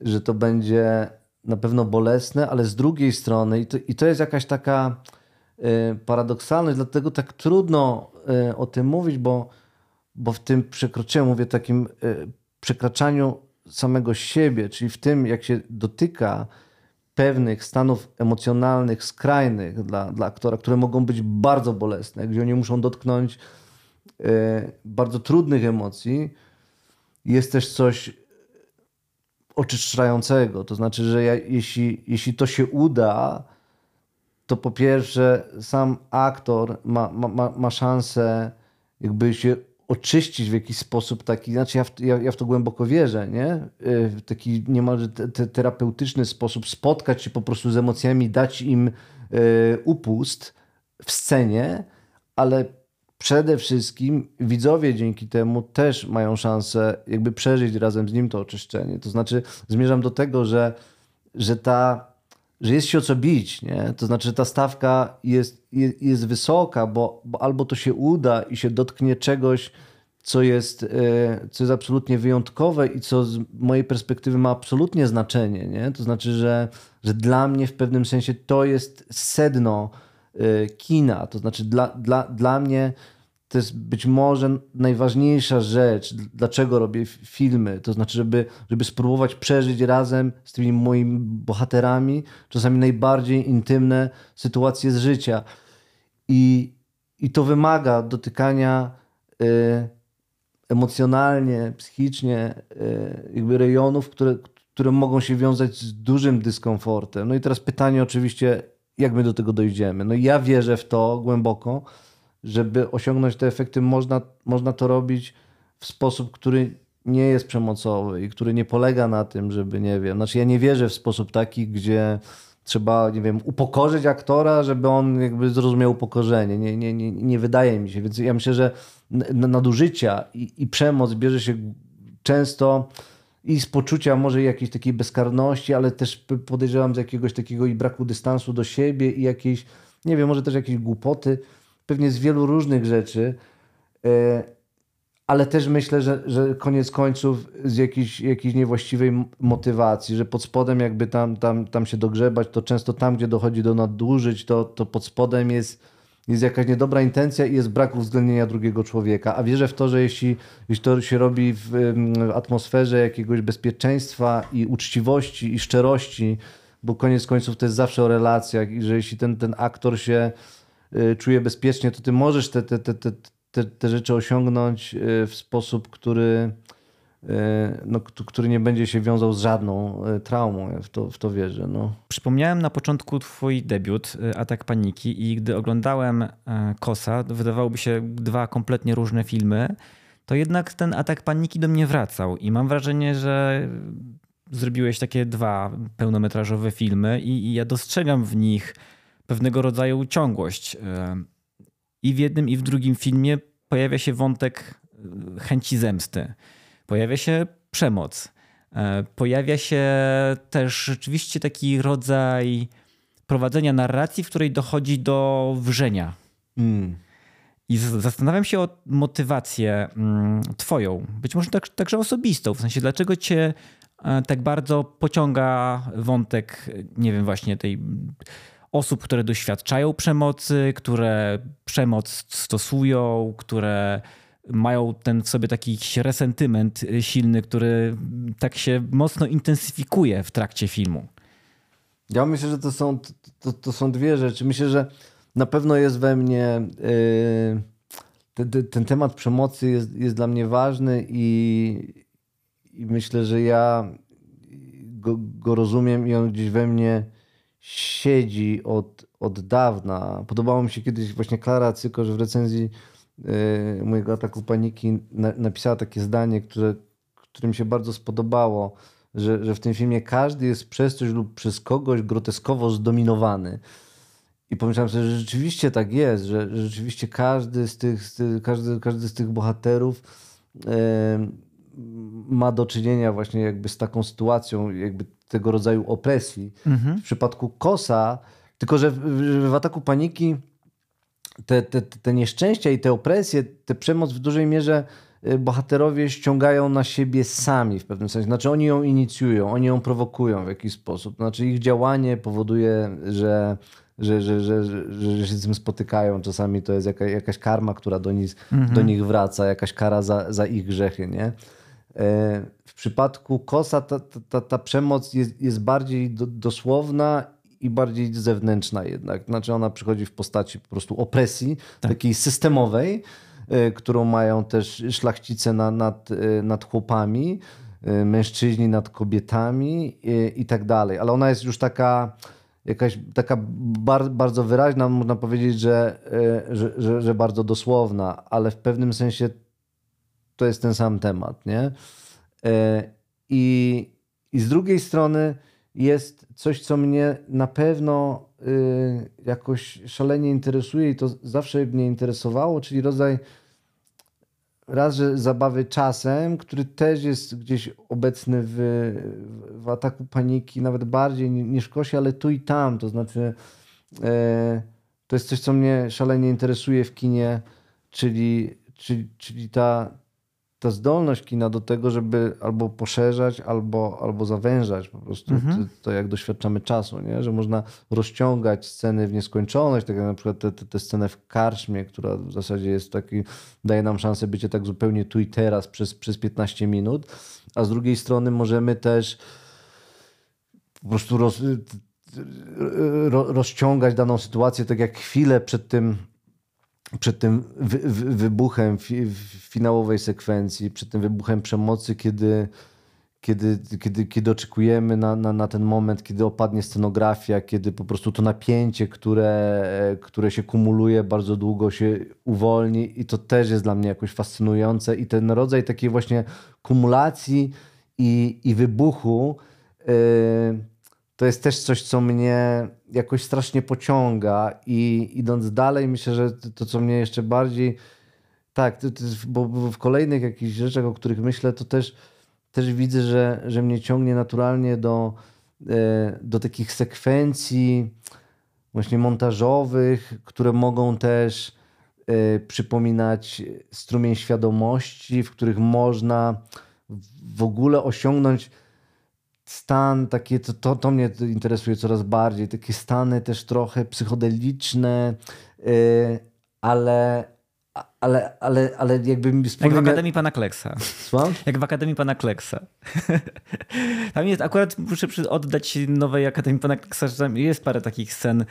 że to będzie na pewno bolesne, ale z drugiej strony, i to, i to jest jakaś taka e, paradoksalność, dlatego tak trudno o tym mówić, bo, bo w tym przekroczeniu, mówię takim e, przekraczaniu samego siebie, czyli w tym, jak się dotyka pewnych stanów emocjonalnych skrajnych dla, dla aktora, które mogą być bardzo bolesne, gdzie oni muszą dotknąć e, bardzo trudnych emocji, jest też coś oczyszczającego. To znaczy, że ja, jeśli, jeśli to się uda, to po pierwsze sam aktor ma, ma, ma szansę jakby się oczyścić w jakiś sposób taki, znaczy ja w, ja, ja w to głęboko wierzę, nie? Y, w taki niemalże te, te terapeutyczny sposób spotkać się po prostu z emocjami, dać im y, upust w scenie, ale przede wszystkim widzowie dzięki temu też mają szansę jakby przeżyć razem z nim to oczyszczenie. To znaczy zmierzam do tego, że, że ta że jest się o co bić, nie? To znaczy, ta stawka jest, jest, jest wysoka, bo, bo albo to się uda i się dotknie czegoś, co jest, e, co jest absolutnie wyjątkowe i co z mojej perspektywy ma absolutnie znaczenie. Nie? To znaczy, że, że dla mnie w pewnym sensie to jest sedno e, kina. To znaczy, dla, dla, dla mnie to jest być może najważniejsza rzecz, dlaczego robię filmy. To znaczy, żeby, żeby spróbować przeżyć razem z tymi moimi bohaterami czasami najbardziej intymne sytuacje z życia. I, i to wymaga dotykania y, emocjonalnie, psychicznie, y, jakby rejonów, które, które mogą się wiązać z dużym dyskomfortem. No i teraz pytanie, oczywiście, jak my do tego dojdziemy. No ja wierzę w to głęboko żeby osiągnąć te efekty, można, można to robić w sposób, który nie jest przemocowy i który nie polega na tym, żeby, nie wiem, znaczy ja nie wierzę w sposób taki, gdzie trzeba, nie wiem, upokorzyć aktora, żeby on jakby zrozumiał upokorzenie. Nie, nie, nie, nie wydaje mi się. Więc ja myślę, że nadużycia i, i przemoc bierze się często i z poczucia może jakiejś takiej bezkarności, ale też podejrzewam z jakiegoś takiego i braku dystansu do siebie i jakiejś, nie wiem, może też jakiejś głupoty pewnie z wielu różnych rzeczy, e, ale też myślę, że, że koniec końców z jakiejś, jakiejś niewłaściwej motywacji, że pod spodem jakby tam, tam, tam się dogrzebać, to często tam, gdzie dochodzi do nadużyć, to, to pod spodem jest, jest jakaś niedobra intencja i jest brak uwzględnienia drugiego człowieka. A wierzę w to, że jeśli, jeśli to się robi w, w atmosferze jakiegoś bezpieczeństwa i uczciwości i szczerości, bo koniec końców to jest zawsze o relacjach i że jeśli ten, ten aktor się czuje bezpiecznie, to ty możesz te, te, te, te, te, te rzeczy osiągnąć y, w sposób, który, y, no, który nie będzie się wiązał z żadną traumą. Ja w to, w to wierzę. No. Przypomniałem na początku twój debiut, Atak Paniki i gdy oglądałem Kosa, wydawałoby się dwa kompletnie różne filmy, to jednak ten Atak Paniki do mnie wracał i mam wrażenie, że zrobiłeś takie dwa pełnometrażowe filmy i, i ja dostrzegam w nich pewnego rodzaju ciągłość. E, I w jednym, i w drugim filmie pojawia się wątek e, chęci zemsty. Pojawia się przemoc. E, pojawia się też rzeczywiście taki rodzaj prowadzenia narracji, w której dochodzi do wrzenia. Mm. I zastanawiam się o motywację mm, twoją, być może tak, także osobistą, w sensie dlaczego cię tak bardzo pociąga wątek, nie wiem, właśnie tej osób, które doświadczają przemocy, które przemoc stosują, które mają ten w sobie taki resentyment silny, który tak się mocno intensyfikuje w trakcie filmu. Ja myślę, że to są, to, to są dwie rzeczy. Myślę, że na pewno jest we mnie yy, ten, ten temat przemocy jest, jest dla mnie ważny i, i myślę, że ja go, go, rozumiem i on gdzieś we mnie siedzi od, od dawna. Podobało mi się kiedyś właśnie Klara Cyko, że w recenzji yy, mojego ataku paniki na, napisała takie zdanie, które, które mi się bardzo spodobało, że, że w tym filmie każdy jest przez coś lub przez kogoś groteskowo zdominowany. I pomyślałem sobie, że rzeczywiście tak jest, że, że rzeczywiście każdy z tych, z tych, każdy, każdy z tych bohaterów yy, ma do czynienia właśnie jakby z taką sytuacją, jakby tego rodzaju opresji. Mhm. W przypadku Kosa, tylko że w, w ataku paniki te, te, te nieszczęścia i te opresje, te przemoc w dużej mierze y, bohaterowie ściągają na siebie sami w pewnym sensie. Znaczy oni ją inicjują, oni ją prowokują w jakiś sposób. Znaczy ich działanie powoduje, że, że, że, że, że, się z tym spotykają. Czasami to jest jaka, jakaś karma, która do nich, mhm. do nich wraca, jakaś kara za, za ich grzechy, nie? E, w przypadku Kosa ta, ta, ta przemoc jest, jest bardziej do, dosłowna i bardziej zewnętrzna jednak. Znaczy ona przychodzi w postaci po prostu opresji, tak. takiej systemowej, e, którą mają też szlachcice na, nad, e, nad chłopami, mężczyźni nad kobietami i, i tak dalej. Ale ona jest już taka jakaś taka bar, bardzo wyraźna, można powiedzieć, że, że, że, że bardzo dosłowna, ale w pewnym sensie to jest ten sam temat, nie? E, I, i z drugiej strony jest coś, co mnie na pewno y, jakoś szalenie interesuje i to zawsze mnie interesowało, czyli rodzaj raz, że zabawy czasem, który też jest gdzieś obecny w, w ataku paniki, nawet bardziej niż Kosi, ale tu i tam. To znaczy, e, to jest coś, co mnie szalenie interesuje w kinie, czyli, czyli, czyli ta, ta zdolność kina do tego, żeby albo poszerzać, albo, albo zawężać po prostu mhm. to, to, jak doświadczamy czasu, nie? że można rozciągać sceny w nieskończoność, tak jak na przykład tę te, te scenę w karczmie, która w zasadzie jest taki, daje nam szansę bycie tak zupełnie tu i teraz przez, przez 15 minut, a z drugiej strony możemy też po prostu roz, rozciągać daną sytuację, tak jak chwilę przed tym przed tym wy, wy, wybuchem fi, finałowej sekwencji, przed tym wybuchem przemocy, kiedy, kiedy, kiedy, kiedy oczekujemy na, na, na ten moment, kiedy opadnie scenografia, kiedy po prostu to napięcie, które, które się kumuluje bardzo długo się uwolni i to też jest dla mnie jakoś fascynujące. I ten rodzaj takiej właśnie kumulacji i, i wybuchu yy, to jest też coś, co mnie jakoś strasznie pociąga i idąc dalej, myślę, że to, co mnie jeszcze bardziej tak, bo, w kolejnych jakichś rzeczach, o których myślę, to też, też widzę, że, że mnie ciągnie naturalnie do, e, do takich sekwencji właśnie montażowych, które mogą też e, przypominać strumień świadomości, w których można w ogóle osiągnąć stan, takie, to, to, to mnie interesuje coraz bardziej, takie stany też trochę psychodeliczne, yy, ale, ale, ale, ale jakby mi Jak w Akademii Pana Kleksa. Słucham? Jak w Akademii Pana Kleksa. tam jest, akurat muszę oddać nowej Akademii Pana Kleksa, że tam jest parę takich scen,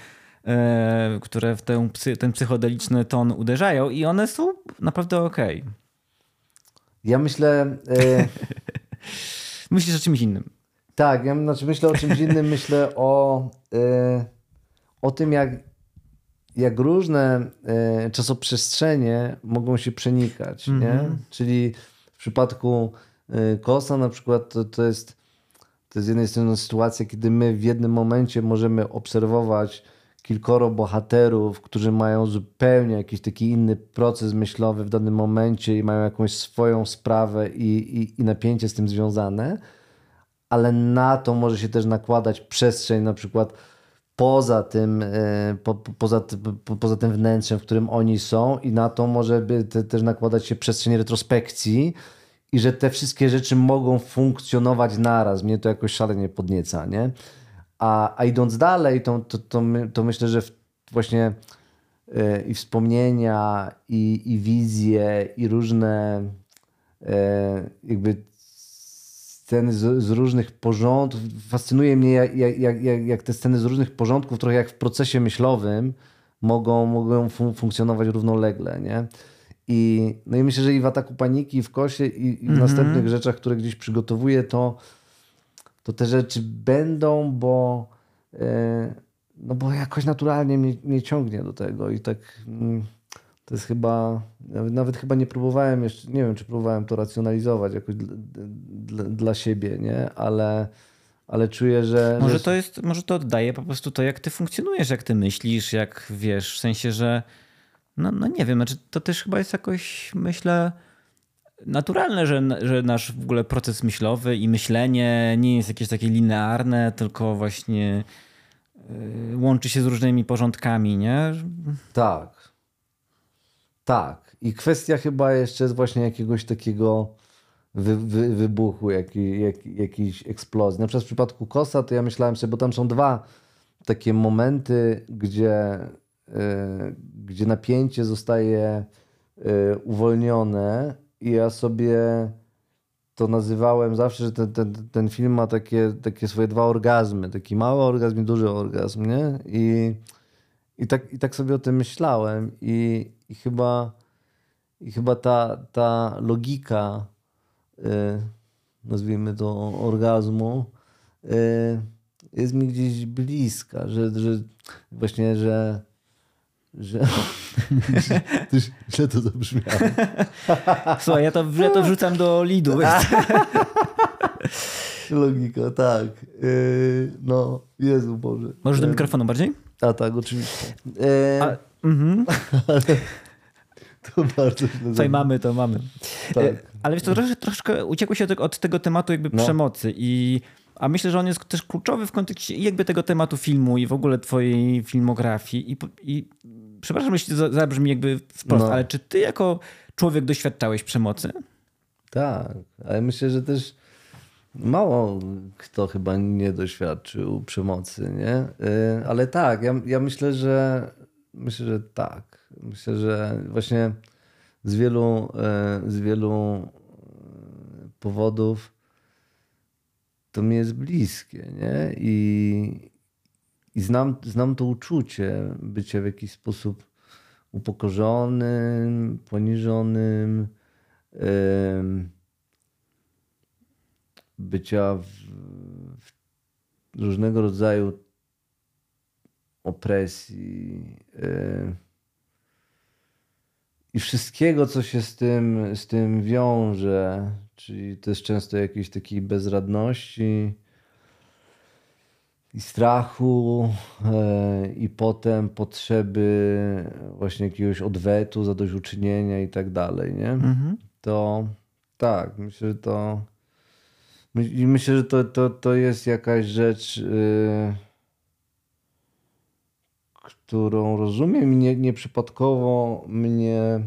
e, które w ten, ten psychodeliczny ton uderzają i one są naprawdę okej. Okay. Ja myślę... E... Myślisz o czymś innym. Tak, ja znaczy myślę o czymś innym. Myślę o, e, o tym, jak, jak różne e, czasoprzestrzenie mogą się przenikać. Mm -hmm. nie? Mhm. Czyli w przypadku e, Kosa na przykład to, to jest to jest z jednej strony sytuacja, kiedy my w jednym momencie możemy obserwować kilkoro bohaterów, którzy mają zupełnie jakiś taki inny proces myślowy w danym momencie i mają jakąś swoją sprawę i, i, i napięcie z tym związane, ale na to może się też nakładać przestrzeń na przykład poza tym, e, po, poza, po, poza tym wnętrzem, w którym oni są i na to może by te, też nakładać się przestrzeń retrospekcji i że te wszystkie rzeczy mogą funkcjonować naraz. Mnie to jakoś szalenie podnieca, nie? A, a idąc dalej, to, to, to, my, to myślę, że właśnie yy, i wspomnienia, i, i wizje, i różne yy, jakby sceny z, z, różnych porządków. Fascynuje mnie, jak, jak, jak, jak te sceny z różnych porządków, trochę jak w procesie myślowym, mogą, mogą fun funkcjonować równolegle. Nie? I, no i myślę, że i w ataku paniki, i w kosie, i, i w mm -hmm. następnych rzeczach, które gdzieś przygotowuję, to to te rzeczy będą, bo, e, no bo jakoś naturalnie mnie, mnie ciągnie do tego i tak mm, to jest chyba, nawet, nawet, chyba nie próbowałem jeszcze, nie wiem czy próbowałem to racjonalizować jakoś dla, dla, dla siebie, nie, ale ale czuję, że. Może że... to jest, może to oddaje po prostu to, jak ty funkcjonujesz, jak ty myślisz, jak wiesz, w sensie, że no, no nie wiem, znaczy to też chyba jest jakoś, myślę, naturalne, że, że nasz w ogóle proces myślowy i myślenie nie jest jakieś takie linearne, tylko właśnie y, łączy się z różnymi porządkami, nie? Tak. Tak. I kwestia chyba jeszcze jest właśnie jakiegoś takiego wy, wy, wybuchu, jakiej, jak, jakiejś eksplozji. Na przykład w przypadku Kosa to ja myślałem sobie, bo tam są dwa takie momenty, gdzie, y, gdzie napięcie zostaje y, uwolnione i ja sobie to nazywałem zawsze, że ten, ten, ten film ma takie, takie swoje dwa orgazmy. Taki mały orgazm i duży orgazm, nie? I, i, tak, i tak sobie o tym myślałem. I, i chyba, i chyba ta, ta logika, y, nazwijmy to orgazmu, y, jest mi gdzieś bliska, że, że właśnie, że że... Źle to zabrzmiało. Słuchaj, ja to, ja to wrzucam do lidu. Logika, tak. Yy, no, Jezu Boże. Możesz do mikrofonu bardziej? A tak, oczywiście. Yy, A, mm to bardzo Tutaj mamy, to mamy. Tak. Yy, ale wiesz, to troszkę, troszkę uciekło się od, od tego tematu jakby no. przemocy i a myślę, że on jest też kluczowy w kontekście jakby tego tematu filmu i w ogóle twojej filmografii. I, i przepraszam, jeśli to zabrzmi jakby wprost, no. ale czy ty jako człowiek doświadczałeś przemocy? Tak, ale myślę, że też mało kto chyba nie doświadczył przemocy, nie? Y, ale tak, ja, ja myślę, że myślę, że tak. Myślę, że właśnie z wielu, y, z wielu y, powodów to mi jest bliskie, nie? I, i znam, znam to uczucie bycia w jakiś sposób upokorzonym, poniżonym, bycia w, w różnego rodzaju opresji i wszystkiego, co się z tym, z tym wiąże, czyli też często jakiejś takiej bezradności, i strachu, e, i potem potrzeby właśnie jakiegoś odwetu, zadośćuczynienia i tak dalej, nie? Mhm. To tak, myślę, że to myślę, że to, to, to jest jakaś rzecz, yy, którą rozumiem nie, nieprzypadkowo mnie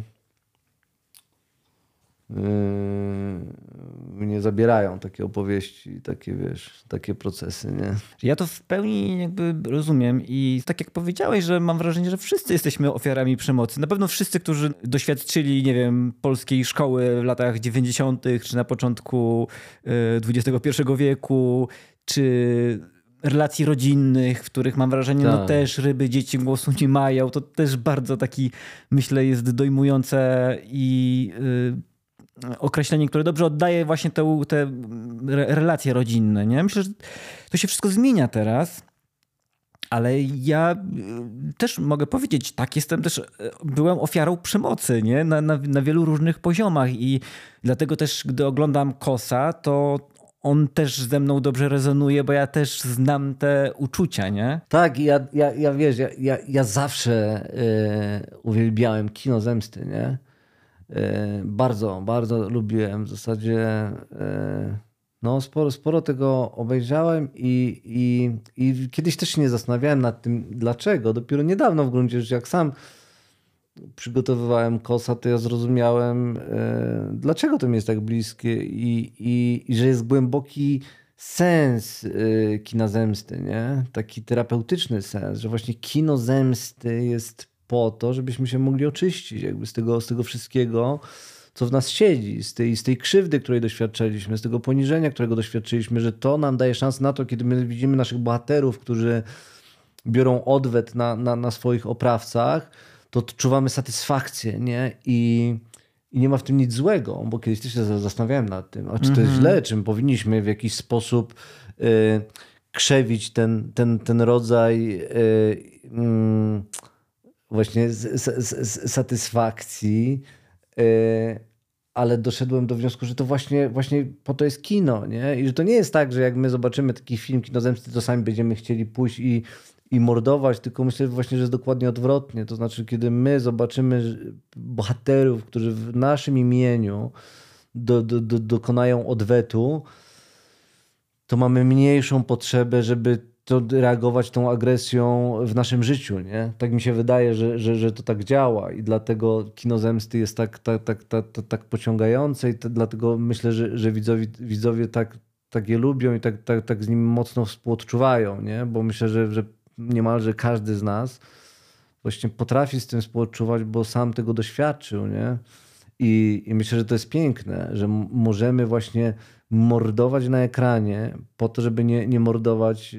mnie zabierają takie opowieści, takie wiesz, takie procesy, nie? Ja to w pełni jakby rozumiem i tak jak powiedziałeś, że mam wrażenie, że wszyscy jesteśmy ofiarami przemocy. Na pewno wszyscy, którzy doświadczyli, nie wiem, polskiej szkoły w latach 90. czy na początku XXI y, wieku, czy relacji rodzinnych, w których mam wrażenie, no tak. no też ryby, dzieci głosu nie mają. To też bardzo taki, myślę, jest dojmujące i yy, określenie, które dobrze oddaje właśnie te, te relacje rodzinne. Nie? Myślę, że to się wszystko zmienia teraz. Ale ja y, też mogę powiedzieć, tak, jestem też, y, byłem ofiarą przemocy, nie? Na, na, na wielu różnych poziomach i dlatego też, gdy oglądam Kosa, to on też ze mną dobrze rezonuje, bo ja też znam te uczucia, nie? Tak, ja, ja, ja wiesz, ja, ja, ja zawsze yy, uwielbiałem kino zemsty, nie? Yy, bardzo, bardzo lubiłem. W zasadzie yy, no, sporo, sporo tego obejrzałem i, i, i kiedyś też się nie zastanawiałem nad tym, dlaczego. Dopiero niedawno w gruncie rzeczy, jak sam przygotowywałem kosa, to ja zrozumiałem, e, dlaczego to mi jest tak bliskie i, i, i że jest głęboki sens e, kina zemsty, nie? Taki terapeutyczny sens, że właśnie kino zemsty jest po to, żebyśmy się mogli oczyścić jakby z tego, z tego wszystkiego, co w nas siedzi, z tej, z tej krzywdy, której doświadczyliśmy, z tego poniżenia, którego doświadczyliśmy, że to nam daje szansę na to, kiedy my widzimy naszych bohaterów, którzy biorą odwet na, na, na swoich oprawcach, to odczuwamy satysfakcję, nie? I, I nie ma w tym nic złego, bo kiedyś też się zastanawiałem nad tym, a czy to jest mhm. źle, czy powinniśmy w jakiś sposób y, krzewić ten, ten, ten rodzaj y, y, właśnie z, z, z, satysfakcji, y, ale doszedłem do wniosku, że to właśnie, właśnie po to jest kino, nie? I że to nie jest tak, że jak my zobaczymy taki film kinozemsty, to sami będziemy chcieli pójść i i mordować, tylko myślę właśnie, że jest dokładnie odwrotnie. To znaczy, kiedy my zobaczymy bohaterów, którzy w naszym imieniu do, do, do, dokonają odwetu, to mamy mniejszą potrzebę, żeby to reagować tą agresją w naszym życiu. Nie? Tak mi się wydaje, że, że, że to tak działa i dlatego kino zemsty jest tak, tak, tak, tak, tak pociągające i to, dlatego myślę, że, że widzowie, widzowie tak, tak je lubią i tak, tak, tak z nim mocno współodczuwają, nie? bo myślę, że, że niemalże każdy z nas właśnie potrafi z tym współczuwać, bo sam tego doświadczył, nie? I, I, myślę, że to jest piękne, że możemy właśnie mordować na ekranie po to, żeby nie, nie mordować y,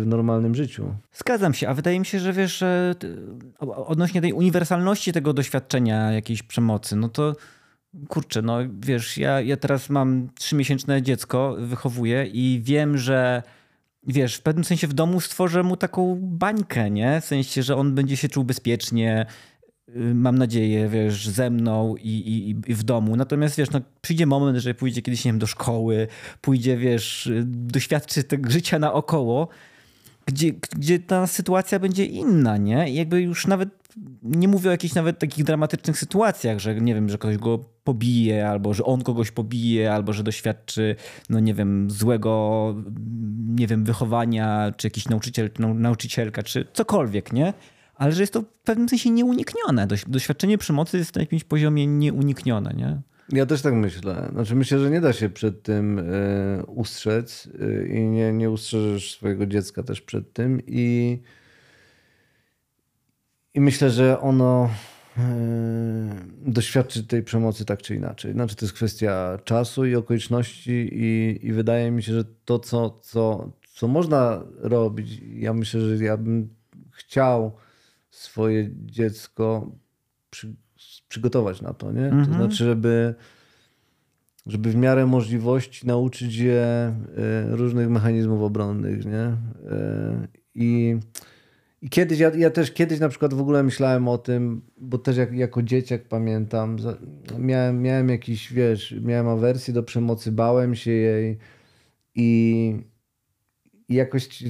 w normalnym życiu. Zgadzam się, a wydaje mi się, że wiesz, odnośnie tej uniwersalności tego doświadczenia jakiejś przemocy, no to kurczę, no wiesz, ja, ja teraz mam trzymiesięczne dziecko, wychowuję i wiem, że wiesz, w pewnym sensie w domu stworzę mu taką bańkę, nie? W sensie, że on będzie się czuł bezpiecznie, mam nadzieję, wiesz, ze mną i, i, i w domu. Natomiast, wiesz, no, przyjdzie moment, że pójdzie kiedyś, nie wiem, do szkoły, pójdzie, wiesz, y, doświadczy tego życia naokoło, gdzie, gdzie ta sytuacja będzie inna, nie? I jakby już nawet nie mówię o jakichś nawet takich dramatycznych sytuacjach, że nie wiem, że ktoś go pobije, albo że on kogoś pobije, albo że doświadczy, no nie wiem, złego, nie wiem, wychowania, czy jakiś nauczyciel, czy nauczycielka, czy cokolwiek, nie? Ale że jest to w pewnym sensie nieuniknione. Doświadczenie przemocy jest na jakimś poziomie nieuniknione, nie? Ja też tak myślę. Znaczy myślę, że nie da się przed tym y, ustrzec y, i nie, nie ustrzeżesz swojego dziecka też przed tym i i myślę, że ono e, doświadczy tej przemocy tak czy inaczej. Znaczy, to jest kwestia czasu i okoliczności, i, i wydaje mi się, że to, co, co, co można robić, ja myślę, że ja bym chciał swoje dziecko przy, przygotować na to, nie? To mhm. znaczy, żeby, żeby w miarę możliwości nauczyć je e, różnych mechanizmów obronnych, nie? E, I i kiedyś, ja, ja też kiedyś na przykład w ogóle myślałem o tym, bo też jak, jako dzieciak pamiętam, miałem, miałem jakiś, wiesz, miałem awersję do przemocy, bałem się jej i, i jakoś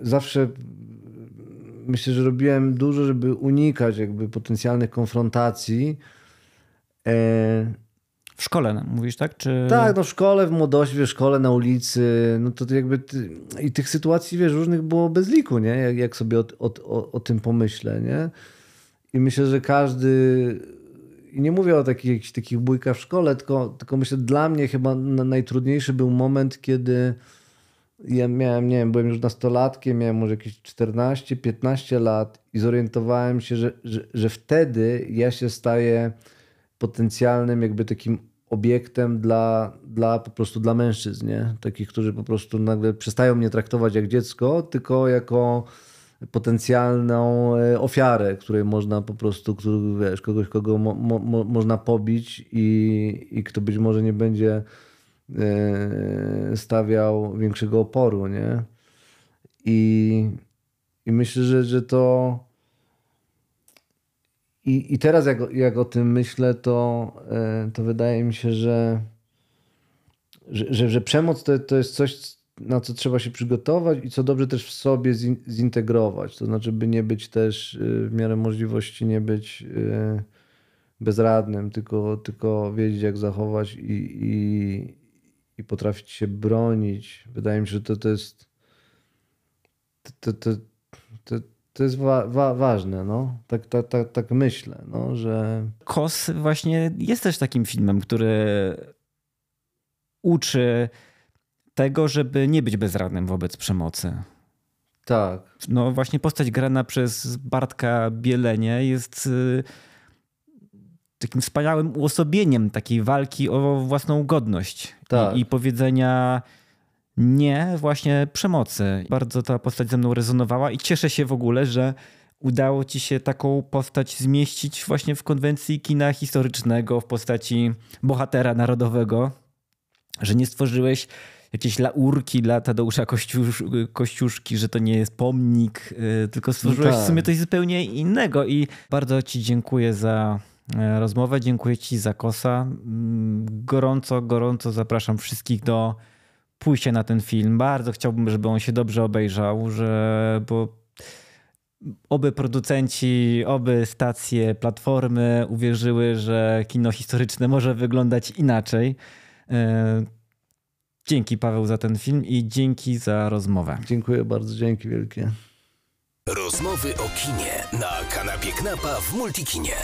zawsze myślę, że robiłem dużo, żeby unikać jakby potencjalnych konfrontacji. E, w szkole mówisz, tak? Czy... Tak, no w szkole, w młodości, w szkole, na ulicy, no to jakby ty... i tych sytuacji, wiesz, różnych było bez liku, nie? Jak, jak sobie o, o, o, tym pomyślę, nie? I myślę, że każdy i nie mówię o takich, takich bójkach w szkole, tylko, tylko myślę, dla mnie chyba najtrudniejszy był moment, kiedy ja miałem, nie wiem, byłem już nastolatkiem, miałem może jakieś 14-15 lat i zorientowałem się, że, że, że wtedy ja się staję potencjalnym jakby takim obiektem dla, dla po prostu dla mężczyzn, nie? Takich, którzy po prostu nagle przestają mnie traktować jak dziecko, tylko jako potencjalną e, ofiarę, której można po prostu, który, wiesz, kogoś, kogo mo, mo, można pobić i, i kto być może nie będzie stawiał większego oporu, nie? I, i myślę, że, że to i, i teraz jak, jak o tym myślę, to, e, to wydaje mi się, że, że, że, że przemoc to, to jest coś, na co trzeba się przygotować i co dobrze też w sobie zintegrować. To znaczy, by nie być też y, w miarę możliwości, nie być y, bezradnym, tylko, tylko wiedzieć, jak zachować i, i, i potrafić się bronić. Wydaje mi się, że to, to jest. To, to, to, to jest wa wa ważne, no. Tak, tak, tak, tak myślę, no, że. Kos właśnie jest też takim filmem, który uczy tego, żeby nie być bezradnym wobec przemocy. Tak. No właśnie postać grana przez Bartka Bielenie jest y, takim wspaniałym uosobieniem takiej walki o własną godność tak. I, i powiedzenia nie właśnie przemocy. Bardzo ta postać ze mną rezonowała i cieszę się w ogóle, że udało ci się taką postać zmieścić właśnie w konwencji kina historycznego, w postaci bohatera narodowego, że nie stworzyłeś jakieś laurki dla Tadeusza Kościusz, Kościuszki, że to nie jest pomnik, y, tylko stworzyłeś no tak. w sumie coś zupełnie innego i bardzo ci dziękuję za rozmowę, dziękuję ci za kosa. Mm, gorąco, gorąco zapraszam wszystkich do pójście na ten film. Bardzo chciałbym, żeby on się dobrze obejrzał, że, bo oby producenci, oby stacje, platformy uwierzyły, że kino historyczne może wyglądać inaczej. E, dzięki Paweł za ten film i dzięki za rozmowę. Dziękuję bardzo, dzięki wielkie. Rozmowy o kinie na kanapie Knapa w Multikinie.